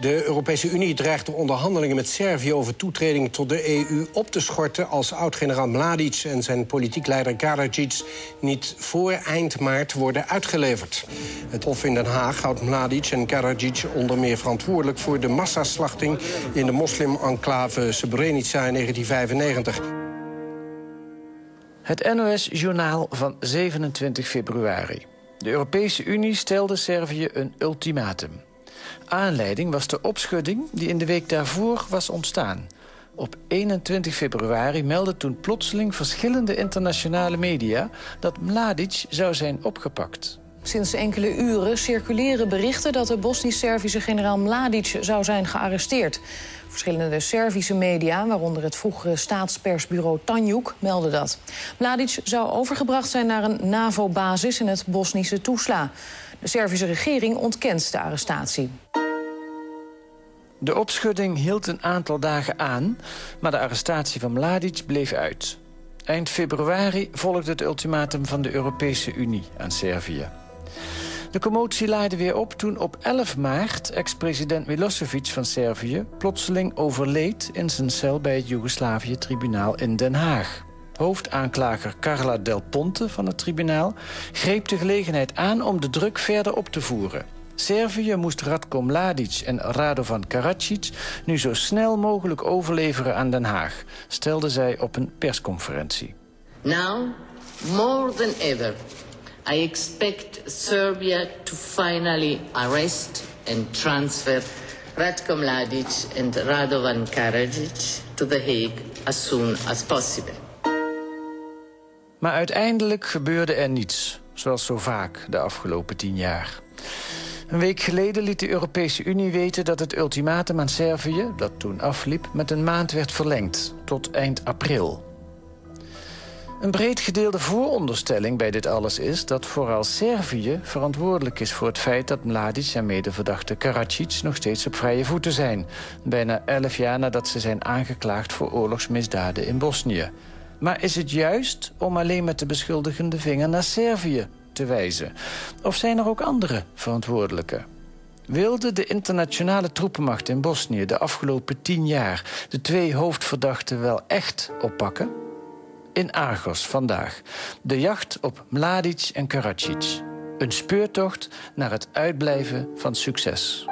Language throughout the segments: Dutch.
De Europese Unie dreigt de onderhandelingen met Servië over toetreding tot de EU op te schorten als oud-generaal Mladic en zijn politiek leider Karadzic niet voor eind maart worden uitgeleverd. Het Hof in Den Haag houdt Mladic en Karadzic onder meer verantwoordelijk voor de massaslachting in de moslim-enclave Srebrenica in 1995. Het NOS-journaal van 27 februari. De Europese Unie stelde Servië een ultimatum. Aanleiding was de opschudding die in de week daarvoor was ontstaan. Op 21 februari meldden toen plotseling verschillende internationale media... dat Mladic zou zijn opgepakt. Sinds enkele uren circuleren berichten dat de Bosnisch-Servische generaal Mladic zou zijn gearresteerd. Verschillende Servische media, waaronder het vroegere staatspersbureau Tanjuk, melden dat. Mladic zou overgebracht zijn naar een NAVO-basis in het Bosnische Toesla. De Servische regering ontkent de arrestatie. De opschudding hield een aantal dagen aan, maar de arrestatie van Mladic bleef uit. Eind februari volgde het ultimatum van de Europese Unie aan Servië. De commotie laaide weer op toen op 11 maart ex-president Milosevic van Servië plotseling overleed in zijn cel bij het Joegoslavië-tribunaal in Den Haag. Hoofdaanklager Carla Del Ponte van het tribunaal greep de gelegenheid aan om de druk verder op te voeren. Servië moest Radko Mladic en Radovan Karadzic nu zo snel mogelijk overleveren aan Den Haag, stelde zij op een persconferentie. Now, more than ever, I expect Serbia to finally arrest and transfer Ratko Mladic and Radovan Karadzic to The Hague as soon as possible. Maar uiteindelijk gebeurde er niets, zoals zo vaak de afgelopen tien jaar. Een week geleden liet de Europese Unie weten dat het ultimatum aan Servië... dat toen afliep, met een maand werd verlengd, tot eind april. Een breed gedeelde vooronderstelling bij dit alles is... dat vooral Servië verantwoordelijk is voor het feit dat Mladic en medeverdachte Karadzic nog steeds op vrije voeten zijn. Bijna elf jaar nadat ze zijn aangeklaagd voor oorlogsmisdaden in Bosnië. Maar is het juist om alleen met de beschuldigende vinger naar Servië te wijzen? Of zijn er ook andere verantwoordelijken? Wilde de internationale troepenmacht in Bosnië de afgelopen tien jaar... de twee hoofdverdachten wel echt oppakken? In Argos vandaag. De jacht op Mladic en Karadzic. Een speurtocht naar het uitblijven van succes.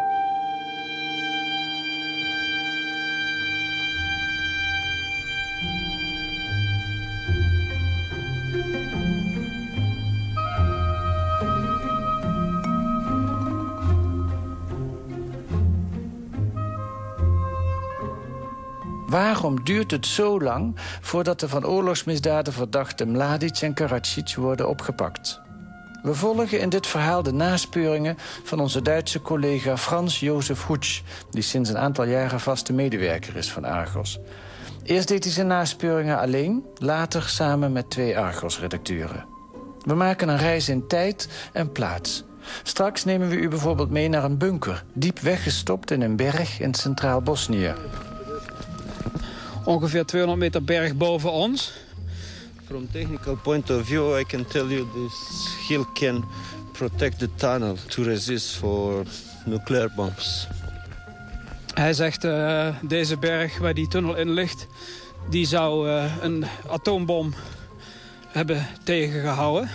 Waarom duurt het zo lang voordat de van oorlogsmisdaden verdachte Mladic en Karadzic worden opgepakt? We volgen in dit verhaal de naspeuringen van onze Duitse collega Frans Jozef Hutsch... die sinds een aantal jaren vaste medewerker is van Argos. Eerst deed hij zijn naspeuringen alleen, later samen met twee Argos-redacteuren. We maken een reis in tijd en plaats. Straks nemen we u bijvoorbeeld mee naar een bunker... diep weggestopt in een berg in centraal Bosnië ongeveer 200 meter berg boven ons. From technical point of view, I can tell you this hill can protect the tunnel to resist for nuclear bombs. Hij zegt uh, deze berg waar die tunnel in ligt, die zou uh, een atoombom hebben tegengehouden.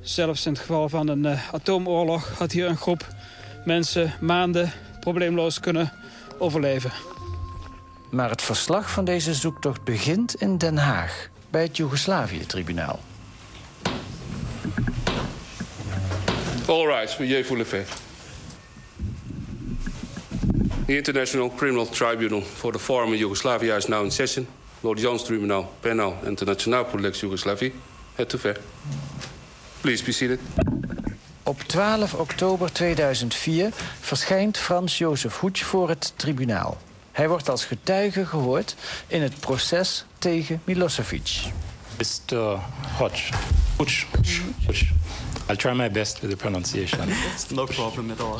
Zelfs in het geval van een uh, atoomoorlog had hier een groep mensen maanden probleemloos kunnen overleven. Maar het verslag van deze zoektocht begint in Den Haag, bij het Joegoslavië-tribunaal. All right, meneer fait. The International Criminal Tribunal for the former Yugoslavia is now in session. Tribunal, Penal Internationaal pour l'ex-Yougoslavie. Het te ver. Please be seated. Op 12 oktober 2004 verschijnt Frans Jozef Hoets voor het tribunaal. Hij wordt als getuige gehoord in het proces tegen Milosevic. Mr. Hodge. Hodge. Hodge. I'll try my best with the pronunciation. no problem at all.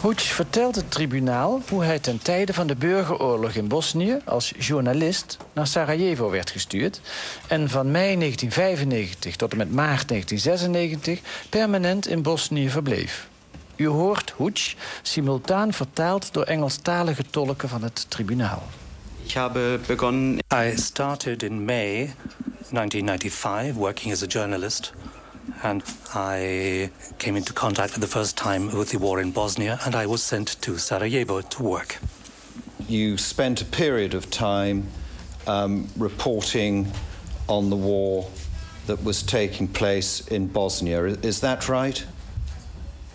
Hodge vertelt het tribunaal hoe hij ten tijde van de burgeroorlog in Bosnië als journalist naar Sarajevo werd gestuurd en van mei 1995 tot en met maart 1996 permanent in Bosnië verbleef. U hoort Hutsch, simultaan vertaald door Engelstalige tolken van het tribunaal. Ich habe begonnen. I started in May 1995 working as a journalist. And I came into contact for the first time with the war in Bosnia, and I was sent to Sarajevo to work. You spent a period of time um, reporting on the war that was taking place in Bosnia. Is that right?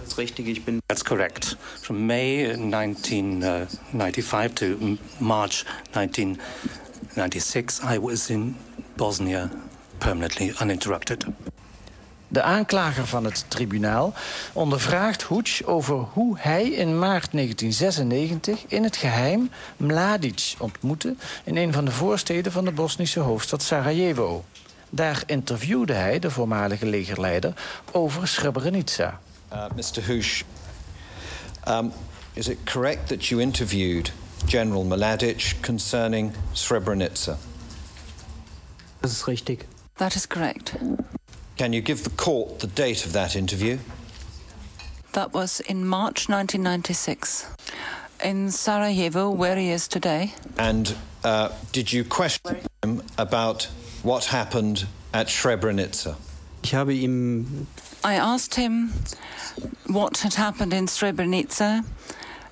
Das richtig, ich bin. That's correct. From May 1995 to March 1996, I was in Bosnia permanently uninterrupted. De aanklager van het tribunaal ondervraagt Hutsch over hoe hij in maart 1996 in het geheim Mladic ontmoette in een van de voorsteden van de Bosnische hoofdstad Sarajevo. Daar interviewde hij de voormalige legerleider over Srebrenica. Uh, Mr. Hoosh, um, is it correct that you interviewed General Mladic concerning Srebrenica? Das ist richtig. That is correct. Can you give the court the date of that interview? That was in March 1996 in Sarajevo, where he is today. And uh, did you question him about what happened at Srebrenica? Ich habe ihm. I asked him what had happened in Srebrenica,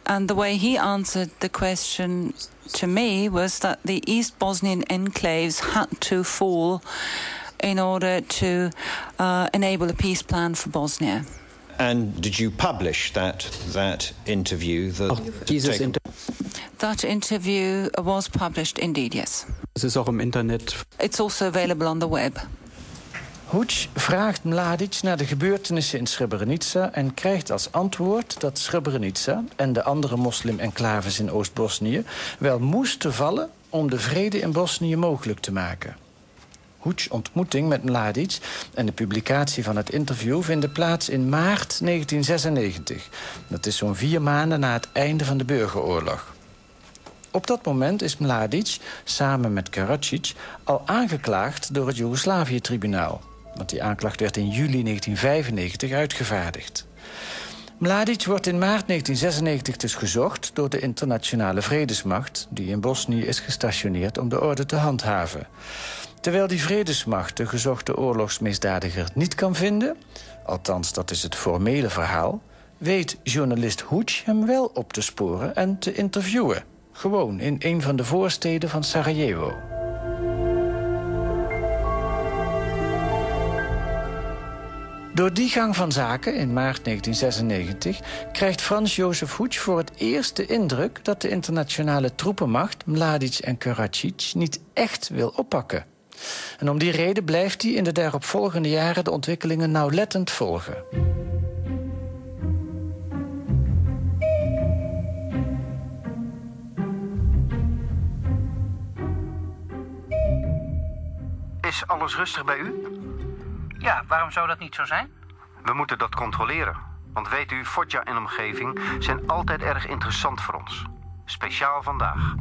and the way he answered the question to me was that the East Bosnian enclaves had to fall in order to uh, enable a peace plan for Bosnia. And did you publish that that interview? That, Auch dieses taken- Inter That interview was published indeed, yes. es ist auch im Internet. It's also available on the web. Hutsch vraagt Mladic naar de gebeurtenissen in Srebrenica en krijgt als antwoord dat Srebrenica en de andere moslim-enclaves in Oost-Bosnië wel moesten vallen om de vrede in Bosnië mogelijk te maken. Hutsch ontmoeting met Mladic en de publicatie van het interview vinden plaats in maart 1996. Dat is zo'n vier maanden na het einde van de burgeroorlog. Op dat moment is Mladic, samen met Karadzic, al aangeklaagd door het Joegoslavië-tribunaal. Want die aanklacht werd in juli 1995 uitgevaardigd. Mladic wordt in maart 1996 dus gezocht door de internationale vredesmacht... die in Bosnië is gestationeerd om de orde te handhaven. Terwijl die vredesmacht de gezochte oorlogsmisdadiger niet kan vinden... althans, dat is het formele verhaal... weet journalist Hutsch hem wel op te sporen en te interviewen. Gewoon in een van de voorsteden van Sarajevo. Door die gang van zaken in maart 1996 krijgt Frans Jozef Hutsch voor het eerst de indruk dat de internationale troepenmacht Mladic en Karadzic niet echt wil oppakken. En om die reden blijft hij in de daaropvolgende jaren de ontwikkelingen nauwlettend volgen. Is alles rustig bij u? Ja, waarom zou dat niet zo zijn? We moeten dat controleren. Want weet u, Foggia en omgeving zijn altijd erg interessant voor ons. Speciaal vandaag.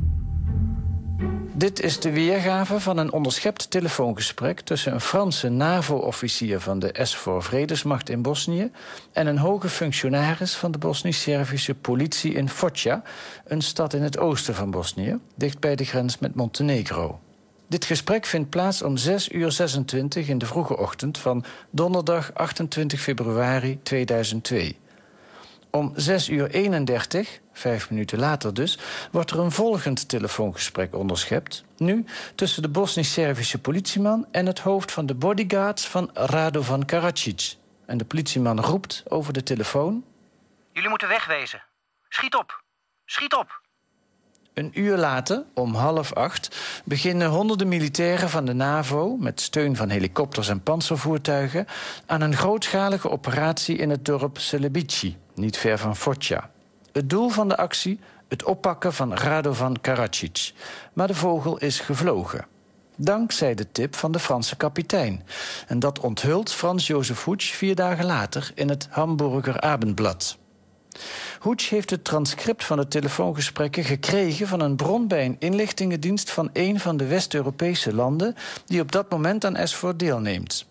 Dit is de weergave van een onderschept telefoongesprek... tussen een Franse NAVO-officier van de SVOR Vredesmacht in Bosnië... en een hoge functionaris van de Bosnisch-Servische politie in Foggia... een stad in het oosten van Bosnië, dicht bij de grens met Montenegro. Dit gesprek vindt plaats om 6 uur 26 in de vroege ochtend... van donderdag 28 februari 2002. Om 6 uur 31, vijf minuten later dus, wordt er een volgend telefoongesprek onderschept. Nu tussen de Bosnisch-Servische politieman en het hoofd van de bodyguards van Radovan Karadzic. En de politieman roept over de telefoon. Jullie moeten wegwezen. Schiet op. Schiet op. Een uur later, om half acht, beginnen honderden militairen van de NAVO... met steun van helikopters en panzervoertuigen... aan een grootschalige operatie in het dorp Celebici, niet ver van Foggia. Het doel van de actie, het oppakken van Radovan Karadzic. Maar de vogel is gevlogen. Dankzij de tip van de Franse kapitein. En dat onthult Frans Jozef Hutsch vier dagen later in het Hamburger Abendblad. Hutsch heeft het transcript van de telefoongesprekken gekregen van een bron bij een inlichtingendienst van een van de West-Europese landen die op dat moment aan SVOR deelneemt.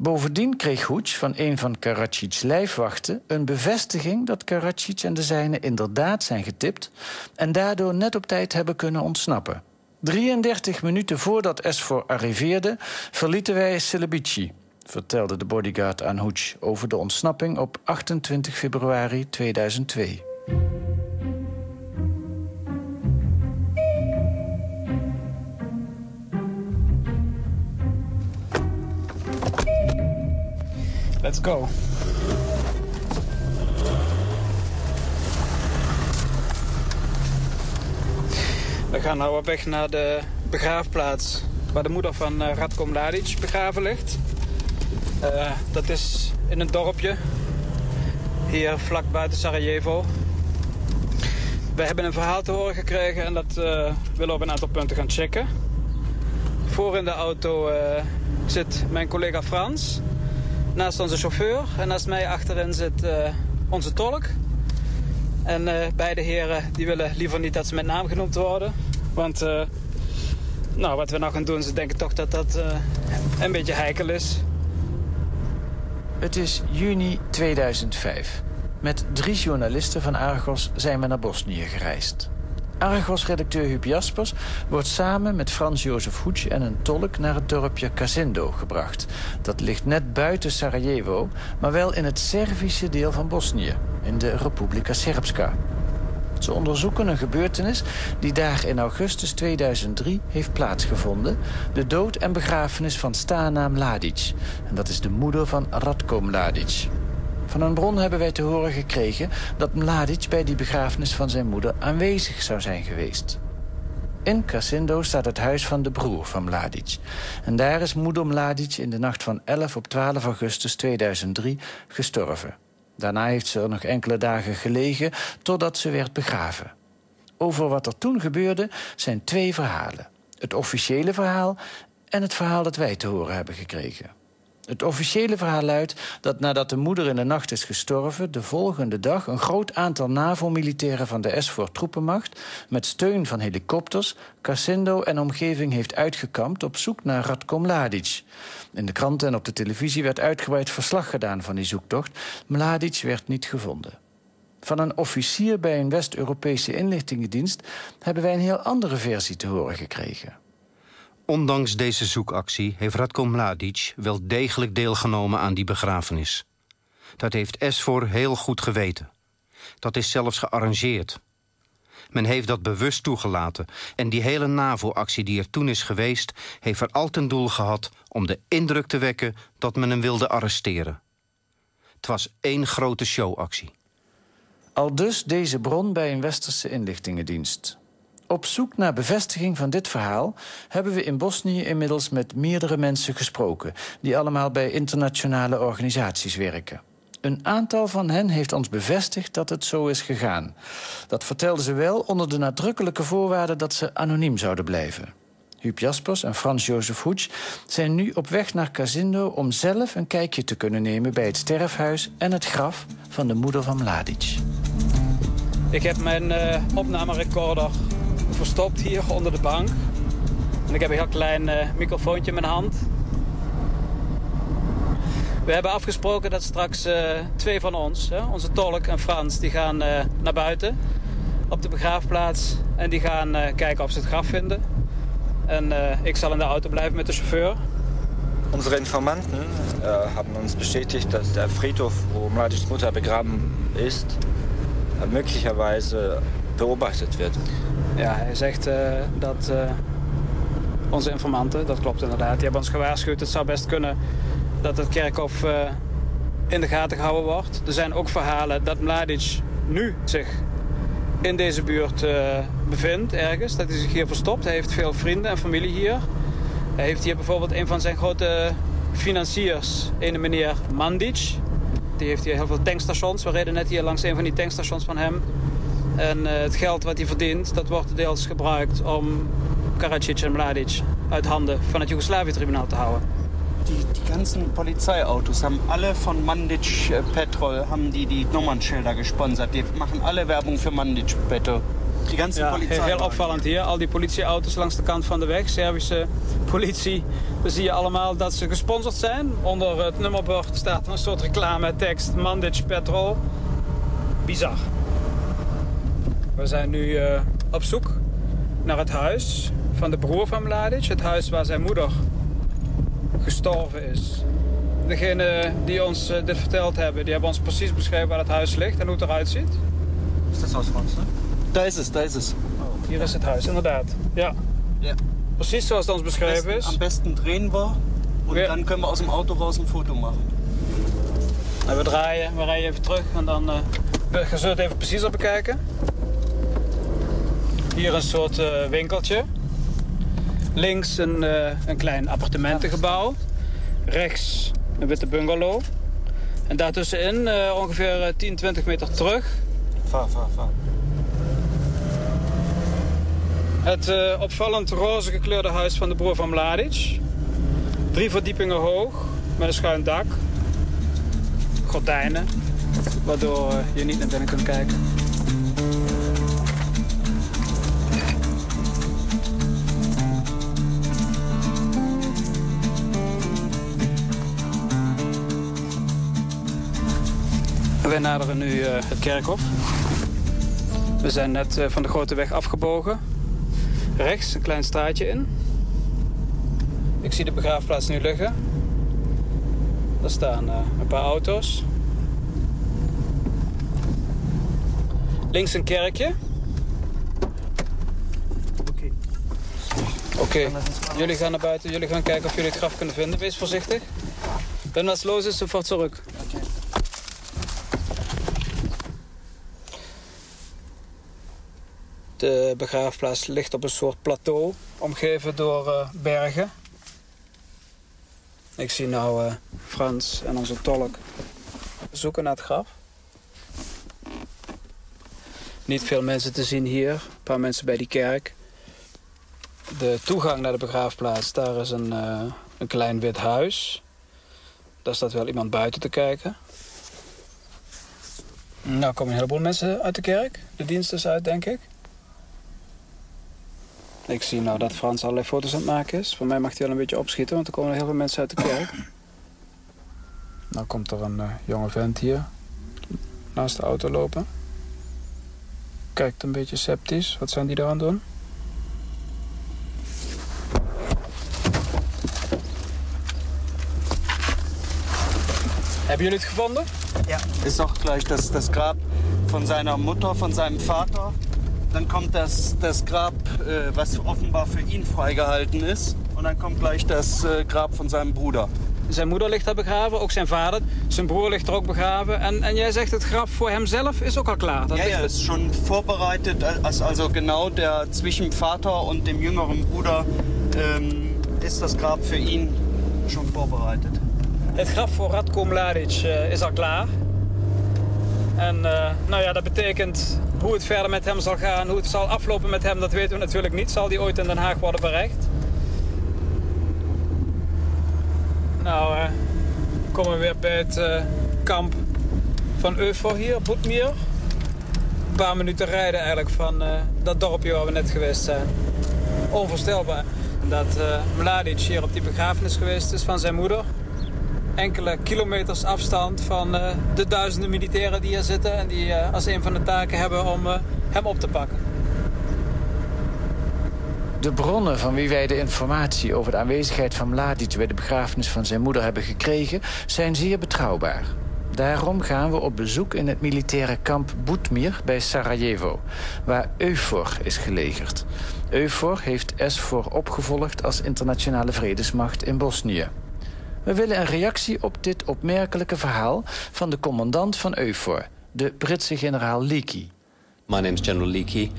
Bovendien kreeg Hoets van een van Karacic's lijfwachten een bevestiging dat Karacic en de zijnen inderdaad zijn getipt en daardoor net op tijd hebben kunnen ontsnappen. 33 minuten voordat Esfor arriveerde, verlieten wij Celebici, vertelde de bodyguard aan Hoets over de ontsnapping op 28 februari 2002. Let's go. We gaan nou op weg naar de begraafplaats waar de moeder van uh, Radko Mladic begraven ligt. Uh, dat is in een dorpje hier vlak buiten Sarajevo. We hebben een verhaal te horen gekregen en dat uh, willen we op een aantal punten gaan checken. Voor in de auto zit mijn collega Frans. Naast onze chauffeur en naast mij achterin zit onze tolk. En beide heren die willen liever niet dat ze met naam genoemd worden. Want nou, wat we nou gaan doen, ze denken toch dat dat een beetje heikel is. Het is juni 2005. Met drie journalisten van Argos zijn we naar Bosnië gereisd. Argos-redacteur Huub Jaspers wordt samen met Frans-Jozef Hoets en een tolk naar het dorpje Kasindo gebracht. Dat ligt net buiten Sarajevo, maar wel in het Servische deel van Bosnië, in de Republika Srpska. Ze onderzoeken een gebeurtenis die daar in augustus 2003 heeft plaatsgevonden. De dood en begrafenis van Stana Mladic. En dat is de moeder van Radko Mladic. Van een bron hebben wij te horen gekregen dat Mladic bij die begrafenis van zijn moeder aanwezig zou zijn geweest. In Kasindo staat het huis van de broer van Mladic. En daar is moeder Mladic in de nacht van 11 op 12 augustus 2003 gestorven. Daarna heeft ze er nog enkele dagen gelegen totdat ze werd begraven. Over wat er toen gebeurde zijn twee verhalen. Het officiële verhaal en het verhaal dat wij te horen hebben gekregen. Het officiële verhaal luidt dat nadat de moeder in de nacht is gestorven... de volgende dag een groot aantal NAVO-militairen van de SVOR troepenmacht... met steun van helikopters, Kasindo en omgeving heeft uitgekampt... op zoek naar Radko Mladic. In de kranten en op de televisie werd uitgebreid verslag gedaan van die zoektocht. Mladic werd niet gevonden. Van een officier bij een West-Europese inlichtingendienst... hebben wij een heel andere versie te horen gekregen. Ondanks deze zoekactie heeft Radko Mladic wel degelijk deelgenomen aan die begrafenis. Dat heeft Esfor heel goed geweten. Dat is zelfs gearrangeerd. Men heeft dat bewust toegelaten en die hele NAVO-actie die er toen is geweest... heeft er al ten doel gehad om de indruk te wekken dat men hem wilde arresteren. Het was één grote showactie. Al dus deze bron bij een westerse inlichtingendienst. Op zoek naar bevestiging van dit verhaal hebben we in Bosnië inmiddels met meerdere mensen gesproken, die allemaal bij internationale organisaties werken. Een aantal van hen heeft ons bevestigd dat het zo is gegaan. Dat vertelden ze wel onder de nadrukkelijke voorwaarde dat ze anoniem zouden blijven. Huub Jaspers en Frans-Jozef Hoets zijn nu op weg naar Kasindo om zelf een kijkje te kunnen nemen bij het sterfhuis en het graf van de moeder van Mladic. Ik heb mijn uh, opnamerecorder verstopt hier onder de bank. En ik heb een heel klein uh, microfoontje in mijn hand. We hebben afgesproken dat straks uh, twee van ons, onze tolk en Frans, die gaan uh, naar buiten op de begraafplaats. En die gaan kijken of ze het graf vinden. En ik zal in de auto blijven met de chauffeur. Unsere Informanten äh, haben uns bestätigt, dass der Friedhof, wo Mladics begraben ist, äh, möglicherweise beobachtet wird. Ja, hij zegt uh, dat uh, onze informanten, dat klopt inderdaad, die hebben ons gewaarschuwd. Het zou best kunnen dat het kerkhof uh, in de gaten gehouden wordt. Er zijn ook verhalen dat Mladic nu zich in deze buurt bevindt, ergens. Dat hij zich hier verstopt. Hij heeft veel vrienden en familie hier. Hij heeft hier bijvoorbeeld een van zijn grote financiers, een meneer Mandic. Die heeft hier heel veel tankstations. We reden net hier langs een van die tankstations van hem. En uh, het geld wat hij verdient, dat wordt deels gebruikt om Karadzic en Mladic uit handen van het Joegoslavië-tribunaal te houden. Die, die ganzen Polizeiautos haben alle von Mandic äh, Petrol haben die die Nummernschilder gesponsert. Die machen alle Werbung für Mandic Petrol. Die ganze Ja, heel opvallend hier. Al die politieauto's langs de kant van de weg. Servische politie. Dan zie je allemaal dat ze gesponsord zijn. Onder het nummerbord staat een soort reclame-tekst. Mandic Petrol. Bizar. We zijn nu eh, op zoek naar het huis van de broer van Mladic. Het huis waar zijn moeder gestorven is. Degene die ons eh, dit verteld hebben, die hebben ons precies beschreven waar het huis ligt en hoe het eruit ziet. Is das Haus Franz, ne? Da ist es, da ist es. Hier is het huis, inderdaad. Ja. Ja. Precies zoals het ons beschreven besten, is. am besten drehen wir und dann können wir aus dem Auto raus ein Foto machen. En we draaien, we rijden even terug en dan uh, gaan we het even preciezer bekijken. Hier een soort uh, winkeltje. Links een, uh, een klein appartementengebouw. Rechts een witte bungalow. En daartussenin ongeveer 10, 20 meter terug. Vaar, vaar, vaar. Het opvallend roze gekleurde huis van de broer van Mladic. Drie verdiepingen hoog, met een schuin dak. Gordijnen, waardoor je niet naar binnen kunt kijken. Wij naderen nu uh, het kerkhof. We zijn net van de grote weg afgebogen rechts een klein straatje in. Ik zie de begraafplaats nu liggen. Daar staan uh, een paar auto's. Links een kerkje. Oké. Oké, okay. jullie gaan naar buiten. Jullie gaan kijken of jullie het graf kunnen vinden. Wees voorzichtig. Wenn was los ist, sofort zurück. Okay. De begraafplaats ligt op een soort plateau, omgeven door uh, bergen. Ik zie nou uh, Frans en onze tolk zoeken naar het graf. Niet veel mensen te zien hier, een paar mensen bij die kerk. De toegang naar de begraafplaats, daar is een, uh, een klein wit huis. Daar staat wel iemand buiten te kijken. Nou komen een heleboel mensen uit de kerk. De dienst is uit, denk ik. Ik zie nou dat Frans allerlei foto's aan het maken is. Voor mij mag hij wel een beetje opschieten, want er komen heel veel mensen uit de kerk. Nou komt er een uh, jonge vent hier naast de auto lopen. Kijkt een beetje sceptisch. Wat zijn die daar aan doen? Hebben jullie het gevonden? Ja. Ist auch gleich das, das Grab von seiner Mutter, von seinem Vater. Dann kommt das, das Grab, äh, was offenbar für ihn freigehalten ist. Und dann kommt gleich das äh, Grab von seinem Bruder. Zijn moeder ligt daar begraven, ook zijn vader. Zijn broer ligt er ook begraven. En, en jij zegt het graf voor hemzelf is ook al klaar. Dat ja, ja, ist schon vorbereitet. Also, also genau der zwischen Vater und dem jüngeren Bruder ähm, ist das Grab für ihn schon vorbereitet. Het graf voor Radko Mladic uh, is al klaar. En uh, nou ja, dat betekent hoe het verder met hem zal gaan, hoe het zal aflopen met hem, dat weten we natuurlijk niet. Zal die ooit in Den Haag worden berecht? Nou, uh, komen we weer bij het uh, kamp van Eufor hier, Boetmier. Een paar minuten rijden eigenlijk van dat dorpje waar we net geweest zijn. Onvoorstelbaar dat Mladic hier op die begrafenis geweest is van zijn moeder enkele kilometers afstand van uh, de duizenden militairen die hier zitten... en die uh, als een van de taken hebben om uh, hem op te pakken. De bronnen van wie wij de informatie over de aanwezigheid van Mladic... bij de begrafenis van zijn moeder hebben gekregen, zijn zeer betrouwbaar. Daarom gaan we op bezoek in het militaire kamp Boetmir bij Sarajevo... waar Eufor is gelegerd. Eufor heeft SVOR opgevolgd als internationale vredesmacht in Bosnië. We willen een reactie op dit opmerkelijke verhaal van de commandant van EUFOR, de Britse generaal Leakey. My name is General Leakey.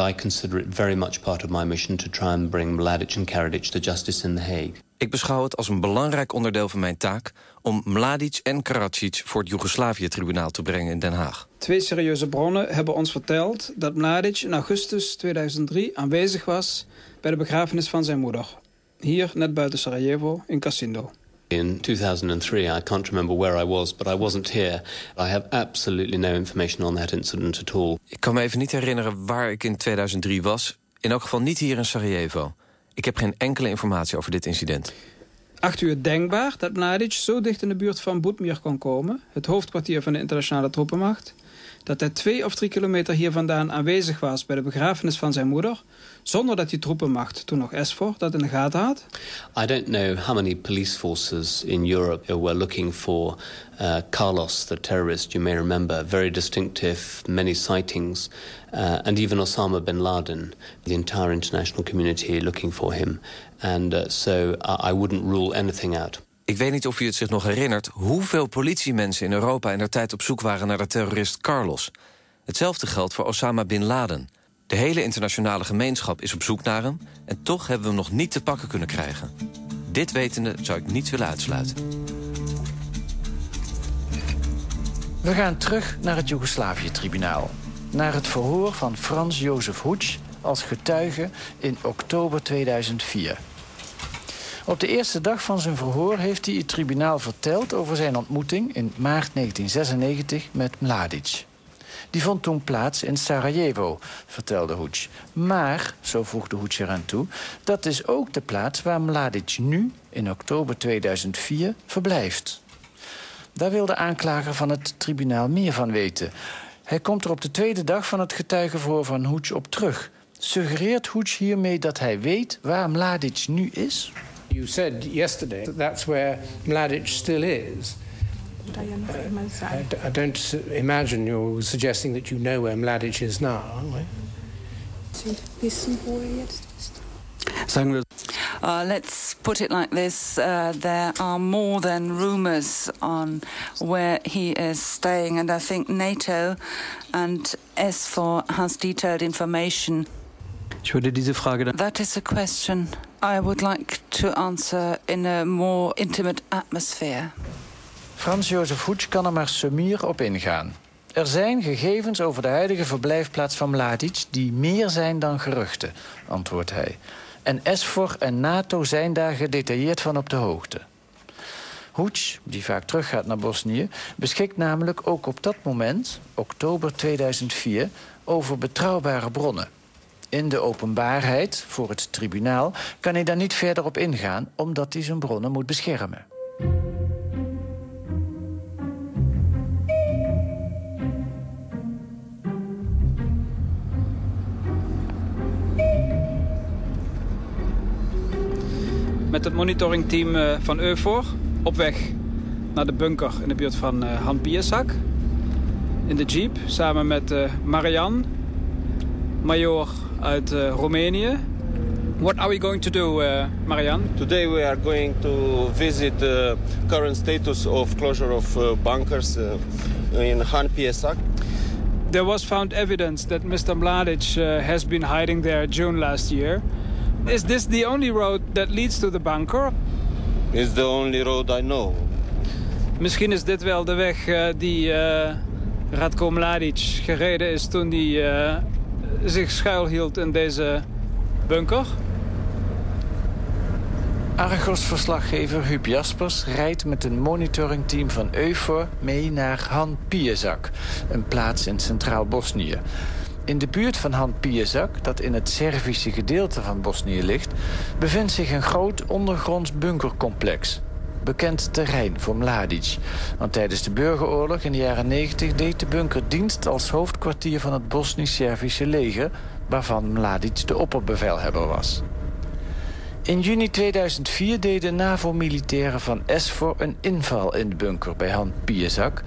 I consider it very much part of my mission to try and bring Mladic and Karadzic to justice in The Hague. Ik beschouw het als een belangrijk onderdeel van mijn taak om Mladic en Karadzic voor het Joegoslavië-tribunaal te brengen in Den Haag. Twee serieuze bronnen hebben ons verteld dat Mladic in augustus 2003 aanwezig was bij de begrafenis van zijn moeder. Hier, net buiten Sarajevo, in Casindo. In 2003, I can't remember where I was, but I wasn't here. I have absolutely no information on that incident at all. Ik kan me even niet herinneren waar ik in 2003 was. In elk geval niet hier in Sarajevo. Ik heb geen enkele informatie over dit incident. Acht u het denkbaar dat Mladic zo dicht in de buurt van Boetmir kon komen... het hoofdkwartier van de internationale troepenmacht... dat hij twee of drie kilometer hier vandaan aanwezig was... bij de begrafenis van zijn moeder... zonder dat die troepenmacht, toen nog ESFOR, dat in de gaten had? I don't know how many police forces in Europe were looking for uh, Carlos, the terrorist, you may remember. Very distinctive, many sightings. Uh, and even Osama bin Laden, the entire international community looking for him. And uh, so I wouldn't rule anything out. Ik weet niet of u het zich nog herinnert... hoeveel politiemensen in Europa in der tijd op zoek waren naar de terrorist Carlos. Hetzelfde geldt voor Osama bin Laden. De hele internationale gemeenschap is op zoek naar hem... en toch hebben we hem nog niet te pakken kunnen krijgen. Dit wetende zou ik niet willen uitsluiten. We gaan terug naar het Joegoslavië-tribunaal. Naar het verhoor van Frans Jozef Hoetsch als getuige in oktober 2004. Op de eerste dag van zijn verhoor heeft hij het tribunaal verteld... over zijn ontmoeting in maart 1996 met Mladic. Die vond toen plaats in Sarajevo, vertelde Hoetsch. Maar, zo voegde Hoetsch eraan toe... dat is ook de plaats waar Mladic nu, in oktober 2004, verblijft. Daar wil de aanklager van het tribunaal meer van weten. Hij komt er op de tweede dag van het getuigenverhoor van Hoetsch op terug. Suggereert Hoetsch hiermee dat hij weet waar Mladic nu is? You said yesterday that that's where Mladic still is. Uh, I, I don't imagine you're suggesting that you know where Mladic is now, aren't we? Uh, let's put it like this uh, there are more than rumors on where he is staying, and I think NATO and S4 has detailed information. Ich würde diese Frage dann. That is a question I would like to answer in a more intimate atmosphere. Frans Jozef Hoetsch kan er maar sumier op ingaan. Er zijn gegevens over de huidige verblijfplaats van Mladic... die meer zijn dan geruchten, antwoordt hij. En SFOR en NATO zijn daar gedetailleerd van op de hoogte. Hoetsch, die vaak teruggaat naar Bosnië... beschikt namelijk ook op dat moment, oktober 2004... over betrouwbare bronnen. In de openbaarheid, voor het tribunaal... kan hij daar niet verder op ingaan... omdat hij zijn bronnen moet beschermen. Met het monitoringteam eh, van EUFOR op weg naar de bunker in de buurt van uh, Han Piersak. In de jeep samen met uh, Marian, major uit Roemenië. What are we going to do, Marian? Today we are going to visit the current status of closure of bunkers in Han Piesak. There was found evidence that Mr. Mladic has been hiding there June last year. Is this the only road that leads to the bunker? It's the only road I know. Misschien is dit wel de weg uh, die uh, Radko Mladic gereden is toen hij uh, zich schuilhield in deze bunker. Argos-verslaggever Huub Jaspers rijdt met een monitoringteam van EUFOR mee naar Han Piezak, een plaats in Centraal Bosnië. In de buurt van Han Piezak, dat in het Servische gedeelte van Bosnië ligt... bevindt zich een groot ondergronds bunkercomplex. Bekend terrein voor Mladic. Want tijdens de burgeroorlog in de jaren 90 deed de bunker dienst als hoofdkwartier van het Bosnisch-Servische leger... waarvan Mladic de opperbevelhebber was. In juni 2004 deden NAVO-militairen van SFOR een inval in de bunker bij Han Piezak...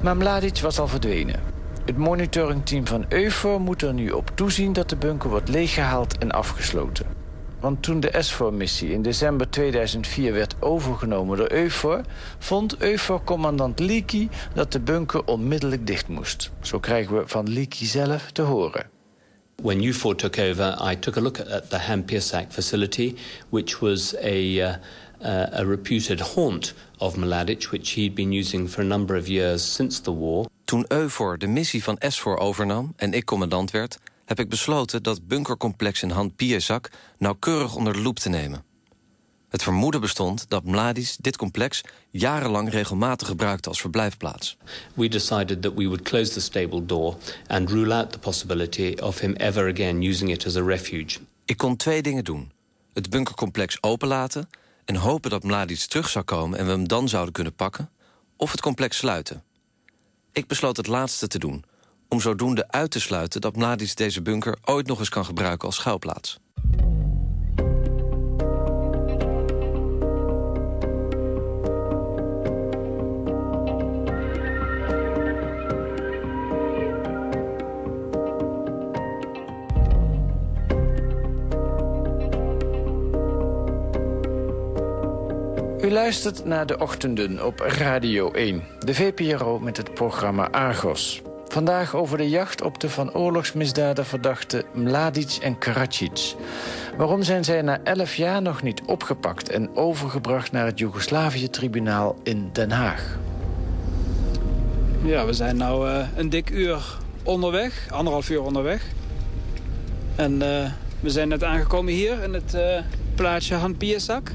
maar Mladic was al verdwenen. Het monitoringteam van EUFOR moet er nu op toezien dat de bunker wordt leeggehaald en afgesloten. Want toen de SFOR-missie in december 2004 werd overgenomen door EUFOR... vond EUFOR-commandant Leakey dat de bunker onmiddellijk dicht moest. Zo krijgen we van Leakey zelf te horen. When UFOR took over, I took a look at the facility, which was a, uh, uh, a reputed haunt of Mladic, which he'd been using for a number of years since the war. Toen EUFOR de missie van SFOR overnam en ik commandant werd... heb ik besloten dat bunkercomplex in Han Piezak nauwkeurig onder de loep te nemen. Het vermoeden bestond dat Mladic dit complex jarenlang regelmatig gebruikte als verblijfplaats. We decided that we would close the stable door and rule out the possibility of him ever again using it as a refuge. Ik kon twee dingen doen. Het bunkercomplex openlaten en hopen dat Mladic terug zou komen en we hem dan zouden kunnen pakken, of het complex sluiten. Ik besloot het laatste te doen, om zodoende uit te sluiten dat Mladic deze bunker ooit nog eens kan gebruiken als schuilplaats. U luistert naar de ochtenden op Radio 1, de VPRO met het programma Argos. Vandaag over de jacht op de van oorlogsmisdaden verdachte Mladic en Karadzic. Waarom zijn zij na elf jaar nog niet opgepakt en overgebracht naar het Joegoslavië-tribunaal in Den Haag? Ja, we zijn nu uh, een dik uur onderweg, anderhalf uur onderweg. En uh, we zijn net aangekomen hier in het uh, plaatsje Han Pierzak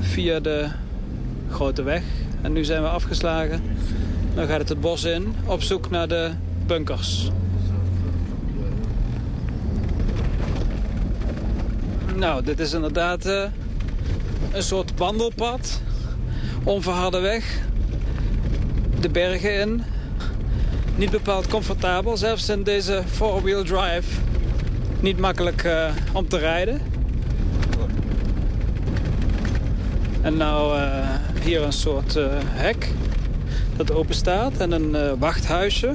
via de grote weg. En nu zijn we afgeslagen. Dan gaat het het bos in op zoek naar de bunkers. Nou, dit is inderdaad uh, een soort wandelpad. Onverharde weg. De bergen in. Niet bepaald comfortabel, zelfs in deze four-wheel drive. Niet makkelijk uh, om te rijden. En nou uh, hier een soort hek dat open staat en een uh, wachthuisje.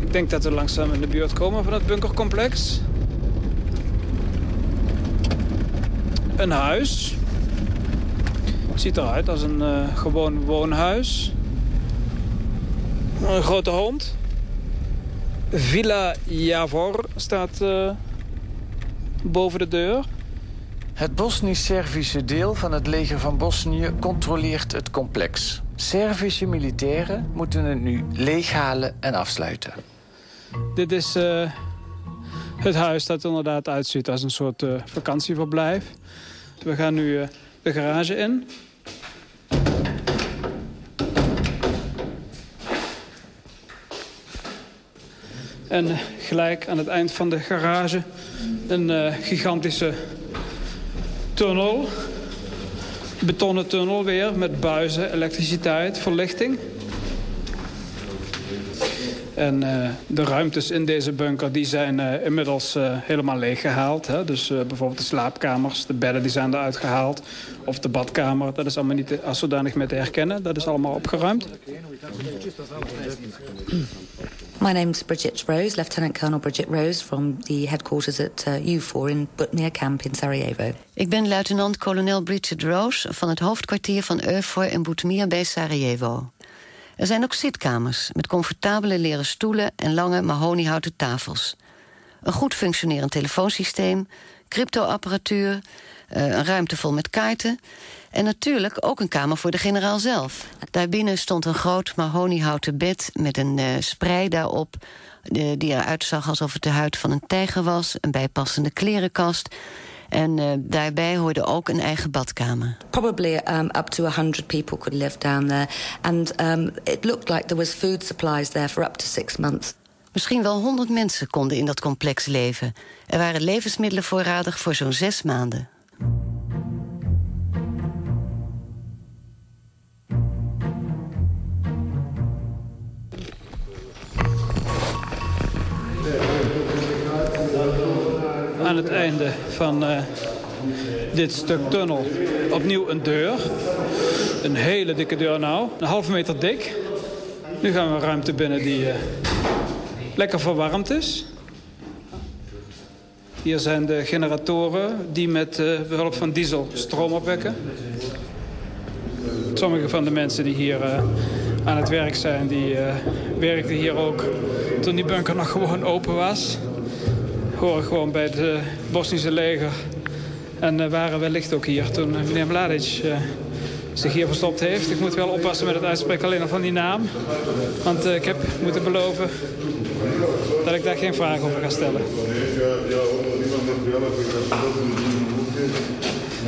Ik denk dat we langzaam in de buurt komen van het bunkercomplex. Een huis. Ziet eruit als een gewoon woonhuis. Een grote hond. Villa Javor staat boven de deur. Het Bosnisch-Servische deel van het leger van Bosnië controleert het complex. Servische militairen moeten het nu leeghalen en afsluiten. Dit is uh, het huis dat er inderdaad uitziet als een soort uh, vakantieverblijf. We gaan nu uh, de garage in. En gelijk aan het eind van de garage een gigantische tunnel. Betonnen tunnel weer met buizen, elektriciteit, verlichting. En uh, de ruimtes in deze bunker die zijn uh, inmiddels uh, helemaal leeggehaald. Hè? Dus bijvoorbeeld de slaapkamers, de bedden die zijn eruit gehaald. Of de badkamer, dat is allemaal niet als zodanig meer te herkennen. Dat is allemaal opgeruimd. My name's Bridget Rose, Lieutenant Colonel Bridget Rose... from the headquarters at uh, U4 in Butmir Camp in Sarajevo. Ik ben luitenant-kolonel Bridget Rose van het hoofdkwartier van EUFOR in Butmir bij Sarajevo. Er zijn ook zitkamers met comfortabele leren stoelen en lange mahoniehouten tafels. Een goed functionerend telefoonsysteem, cryptoapparatuur, uh, een ruimte vol met kaarten... en natuurlijk ook een kamer voor de generaal zelf. Daarbinnen stond een groot mahoniehouten bed met een uh, sprei daarop... Die eruit zag alsof het de huid van een tijger was... een bijpassende klerenkast... En uh, daarbij hoorde ook een eigen badkamer. Probably um, up to 100 people could live down there. And um, it looked like there was food supplies there for up to six months. Misschien wel 100 mensen konden in dat complex leven. Er waren levensmiddelen voorradig voor zo'n zes maanden. Aan het einde van uh, dit stuk tunnel opnieuw een deur. Een hele dikke deur nou, een halve meter dik. Nu gaan we ruimte binnen die uh, lekker verwarmd is. Hier zijn de generatoren die met uh, behulp van diesel stroom opwekken. Sommige van de mensen die hier uh, aan het werk zijn, die uh, werkten hier ook toen die bunker nog gewoon open was. Horen gewoon bij het Bosnische leger. En waren wellicht ook hier toen meneer Mladic zich hier verstopt heeft. Ik moet wel oppassen met het uitspreken alleen al van die naam. Want ik heb moeten beloven dat ik daar geen vragen over ga stellen.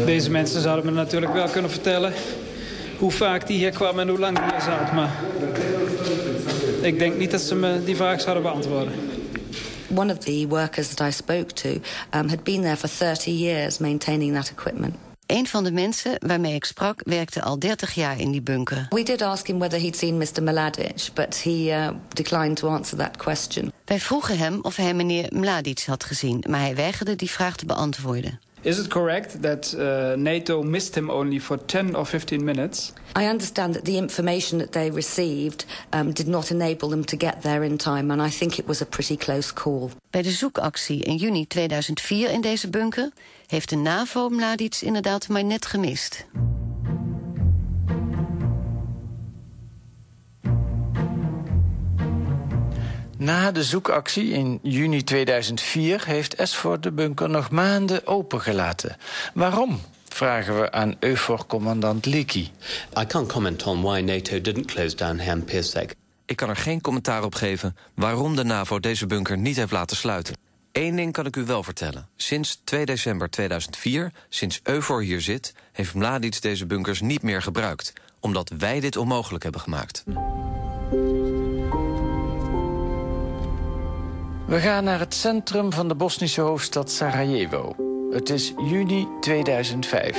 Deze mensen zouden me natuurlijk wel kunnen vertellen hoe vaak die hier kwam en hoe lang die hier zat. Maar ik denk niet dat ze me die vraag zouden beantwoorden. One of the workers that I spoke to um, had been there for 30 years maintaining that equipment. Een van de mensen waarmee ik sprak werkte al 30 jaar in die bunker. We did ask him whether he'd seen Mr. Mladic, but he uh, declined to answer that question. Wij vroegen hem of hij meneer Mladic had gezien, maar hij weigerde die vraag te beantwoorden. Is it correct that uh, NATO missed him only for 10 or 15 minutes? I understand that the information that they received um, did not enable them to get there in time, and I think it was a pretty close call. Bij de zoekactie in juni 2004 in deze bunker heeft de NAVO Mladic inderdaad maar net gemist. Na de zoekactie in juni 2004 heeft Esford de bunker nog maanden opengelaten. Waarom? vragen we aan EUFOR-commandant Liki. I can't comment on why NATO didn't close down Ham Pirsek. Ik kan er geen commentaar op geven waarom de NAVO deze bunker niet heeft laten sluiten. Eén ding kan ik u wel vertellen. Sinds 2 december 2004, sinds EUFOR hier zit... heeft Mladic deze bunkers niet meer gebruikt. Omdat wij dit onmogelijk hebben gemaakt. We gaan naar het centrum van de Bosnische hoofdstad Sarajevo. Het is juni 2005.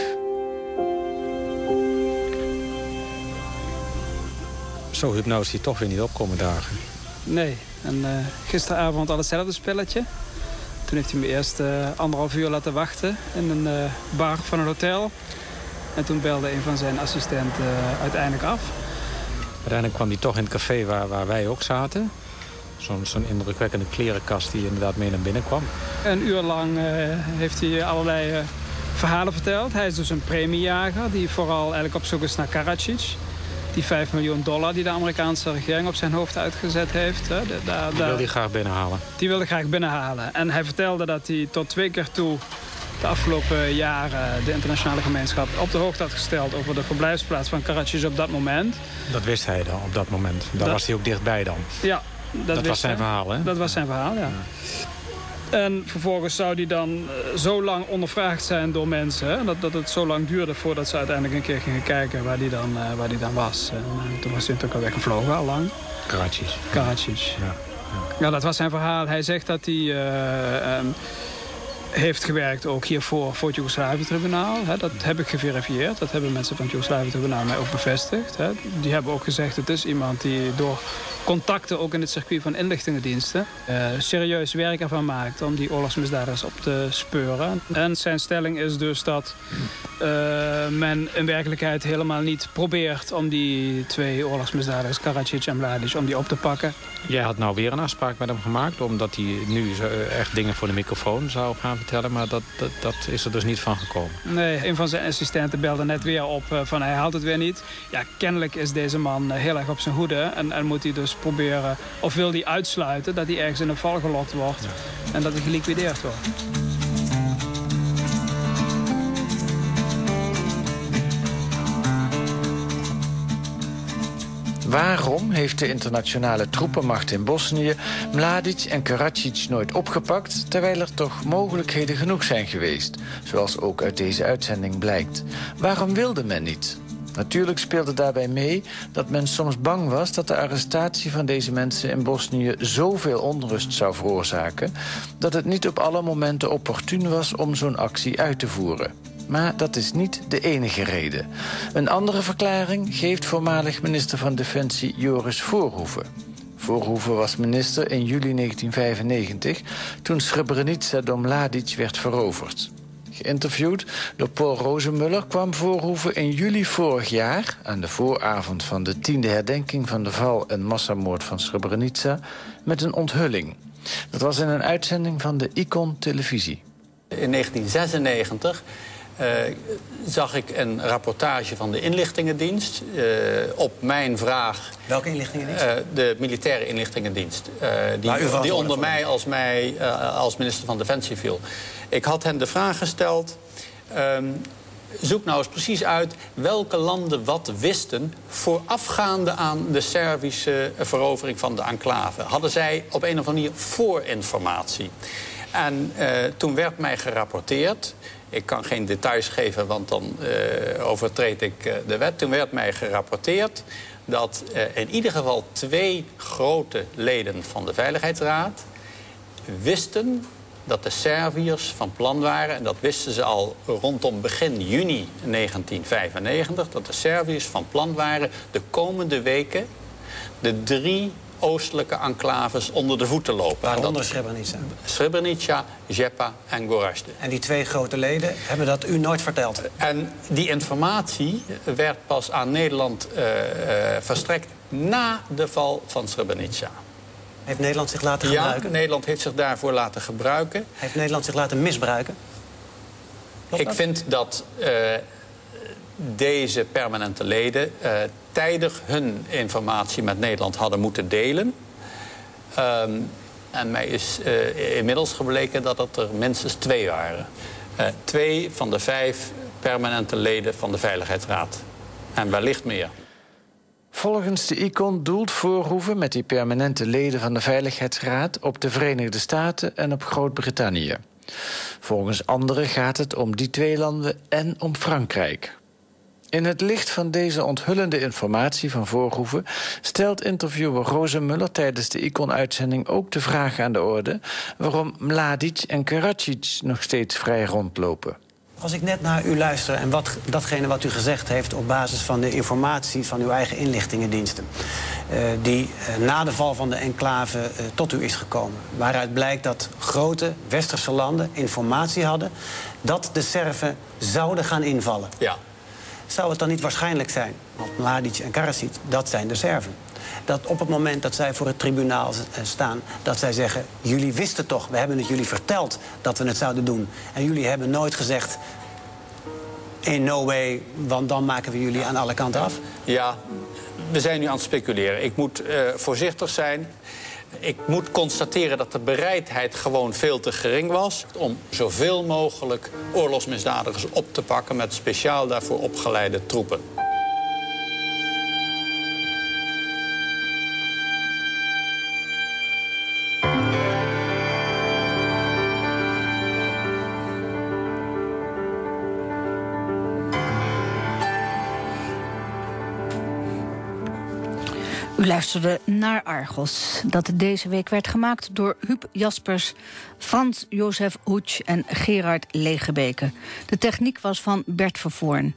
Zo hypnoos is hij toch weer niet opkomen dagen. Nee, en uh, gisteravond al hetzelfde spelletje. Toen heeft hij me eerst uh, anderhalf uur laten wachten in een uh, bar van een hotel. En toen belde een van zijn assistenten uiteindelijk af. Uiteindelijk kwam hij toch in het café waar, waar wij ook zaten. Zo'n indrukwekkende klerenkast die inderdaad mee naar binnen kwam. Een uur lang uh, heeft hij allerlei uh, verhalen verteld. Hij is dus een premiejager die vooral eigenlijk op zoek is naar Karadzic. Die 5 miljoen dollar die de Amerikaanse regering op zijn hoofd uitgezet heeft. Hè. De, de, die wil hij graag binnenhalen. Die wilde graag binnenhalen. En hij vertelde dat hij tot twee keer toe de afgelopen jaren de internationale gemeenschap op de hoogte had gesteld over de verblijfsplaats van Karadzic op dat moment. Dat wist hij dan op dat moment. Daar dat... was hij ook dichtbij dan. Ja, dat, dat was zijn verhaal, hè? Dat was zijn verhaal, ja. En vervolgens zou die dan zo lang ondervraagd zijn door mensen... Hè, dat, dat het zo lang duurde voordat ze uiteindelijk een keer gingen kijken waar die dan, uh, waar die dan was. En, uh, toen was hij natuurlijk al weggevlogen, al lang. Karadzic. Karadzic. Ja. Ja. ja, dat was zijn verhaal. Hij zegt dat hij... Uh, um, heeft gewerkt ook hiervoor voor het Joegoslavië-tribunaal. Dat heb ik geverifieerd. Dat hebben mensen van het Joegoslavië-tribunaal mij ook bevestigd. Hè. Die hebben ook gezegd, het is iemand die door contacten ook in het circuit van inlichtingendiensten... Uh, serieus werk ervan maakt om die oorlogsmisdadigers op te speuren. En zijn stelling is dus dat uh, men in werkelijkheid helemaal niet probeert... om die twee oorlogsmisdadigers, Karadzic en Mladic, om die op te pakken. Jij had nou weer een afspraak met hem gemaakt... omdat hij nu echt dingen voor de microfoon zou gaan vertellen. Maar dat, dat, dat is er dus niet van gekomen. Nee, een van zijn assistenten belde net weer op van hij haalt het weer niet. Ja, kennelijk is deze man heel erg op zijn hoede. En, en moet hij dus proberen, of wil hij uitsluiten... dat hij ergens in een val gelokt wordt ja. en dat hij geliquideerd wordt. Waarom heeft de internationale troepenmacht in Bosnië Mladic en Karadzic nooit opgepakt, terwijl er toch mogelijkheden genoeg zijn geweest, zoals ook uit deze uitzending blijkt? Waarom wilde men niet? Natuurlijk speelde daarbij mee dat men soms bang was dat de arrestatie van deze mensen in Bosnië zoveel onrust zou veroorzaken dat het niet op alle momenten opportun was om zo'n actie uit te voeren. Maar dat is niet de enige reden. Een andere verklaring geeft voormalig minister van Defensie Joris Voorhoeven. Voorhoeven was minister in juli 1995 toen Srebrenica Mladic werd veroverd. Geïnterviewd door Paul Rozenmuller kwam Voorhoeven in juli vorig jaar... aan de vooravond van de tiende herdenking van de val en massamoord van Srebrenica... met een onthulling. Dat was in een uitzending van de Icon Televisie. In 1996 uh, zag ik een rapportage van de inlichtingendienst uh, op mijn vraag... Welke inlichtingendienst? Uh, de militaire inlichtingendienst. die, die onder mij als, mij als minister van Defensie viel. Ik had hen de vraag gesteld... Um, zoek nou eens precies uit welke landen wat wisten... voorafgaande aan de Servische verovering van de enclave. Hadden zij op een of andere manier voorinformatie? En uh, toen werd mij gerapporteerd... Ik kan geen details geven, want dan uh, overtreed ik uh, de wet. Toen werd mij gerapporteerd dat in ieder geval twee grote leden van de Veiligheidsraad... wisten dat de Serviërs van plan waren... en dat wisten ze al rondom begin juni 1995... dat de Serviërs van plan waren de komende weken... de drie oostelijke enclaves onder de voeten lopen. Waaronder Srebrenica? Srebrenica, Jepa en Gorazde. En die twee grote leden hebben dat u nooit verteld? En die informatie werd pas aan Nederland uh, uh, verstrekt na de val van Srebrenica. Heeft Nederland zich laten gebruiken? Ja, Nederland heeft zich daarvoor laten gebruiken. Heeft Nederland zich laten misbruiken? Klopt Ik dat? vind dat uh, deze permanente leden uh, tijdig hun informatie met Nederland hadden moeten delen. Um, en mij is uh, inmiddels gebleken dat het er minstens twee waren. Uh, twee van de vijf permanente leden van de Veiligheidsraad. En wellicht meer. Volgens de ICON doelt Voorhoeven met die permanente leden van de Veiligheidsraad op de Verenigde Staten en op Groot-Brittannië. Volgens anderen gaat het om die twee landen en om Frankrijk. In het licht van deze onthullende informatie van Voorhoeven stelt interviewer Roze tijdens de Icon-uitzending ook de vraag aan de orde waarom Mladic en Karadzic nog steeds vrij rondlopen. Als ik net naar u luister en wat, datgene wat u gezegd heeft op basis van de informatie van uw eigen inlichtingendiensten, uh, die uh, na de val van de enclave uh, tot u is gekomen, waaruit blijkt dat grote westerse landen informatie hadden dat de Serven zouden gaan invallen. Ja. Zou het dan niet waarschijnlijk zijn, want Mladic en Karadzic, dat zijn de Serven, dat op het moment dat zij voor het tribunaal staan... dat zij zeggen, jullie wisten toch, we hebben het jullie verteld dat we het zouden doen. En jullie hebben nooit gezegd, in no way, want dan maken we jullie aan alle kanten af. Ja, we zijn nu aan het speculeren. Ik moet uh, voorzichtig zijn. Ik moet constateren dat de bereidheid gewoon veel te gering was... om zoveel mogelijk oorlogsmisdadigers op te pakken... met speciaal daarvoor opgeleide troepen. U luisterde naar Argos, dat deze week werd gemaakt door Huub Jaspers, Frans Jozef Hoetsch en Gerard Legebeke. De techniek was van Bert Vervoorn.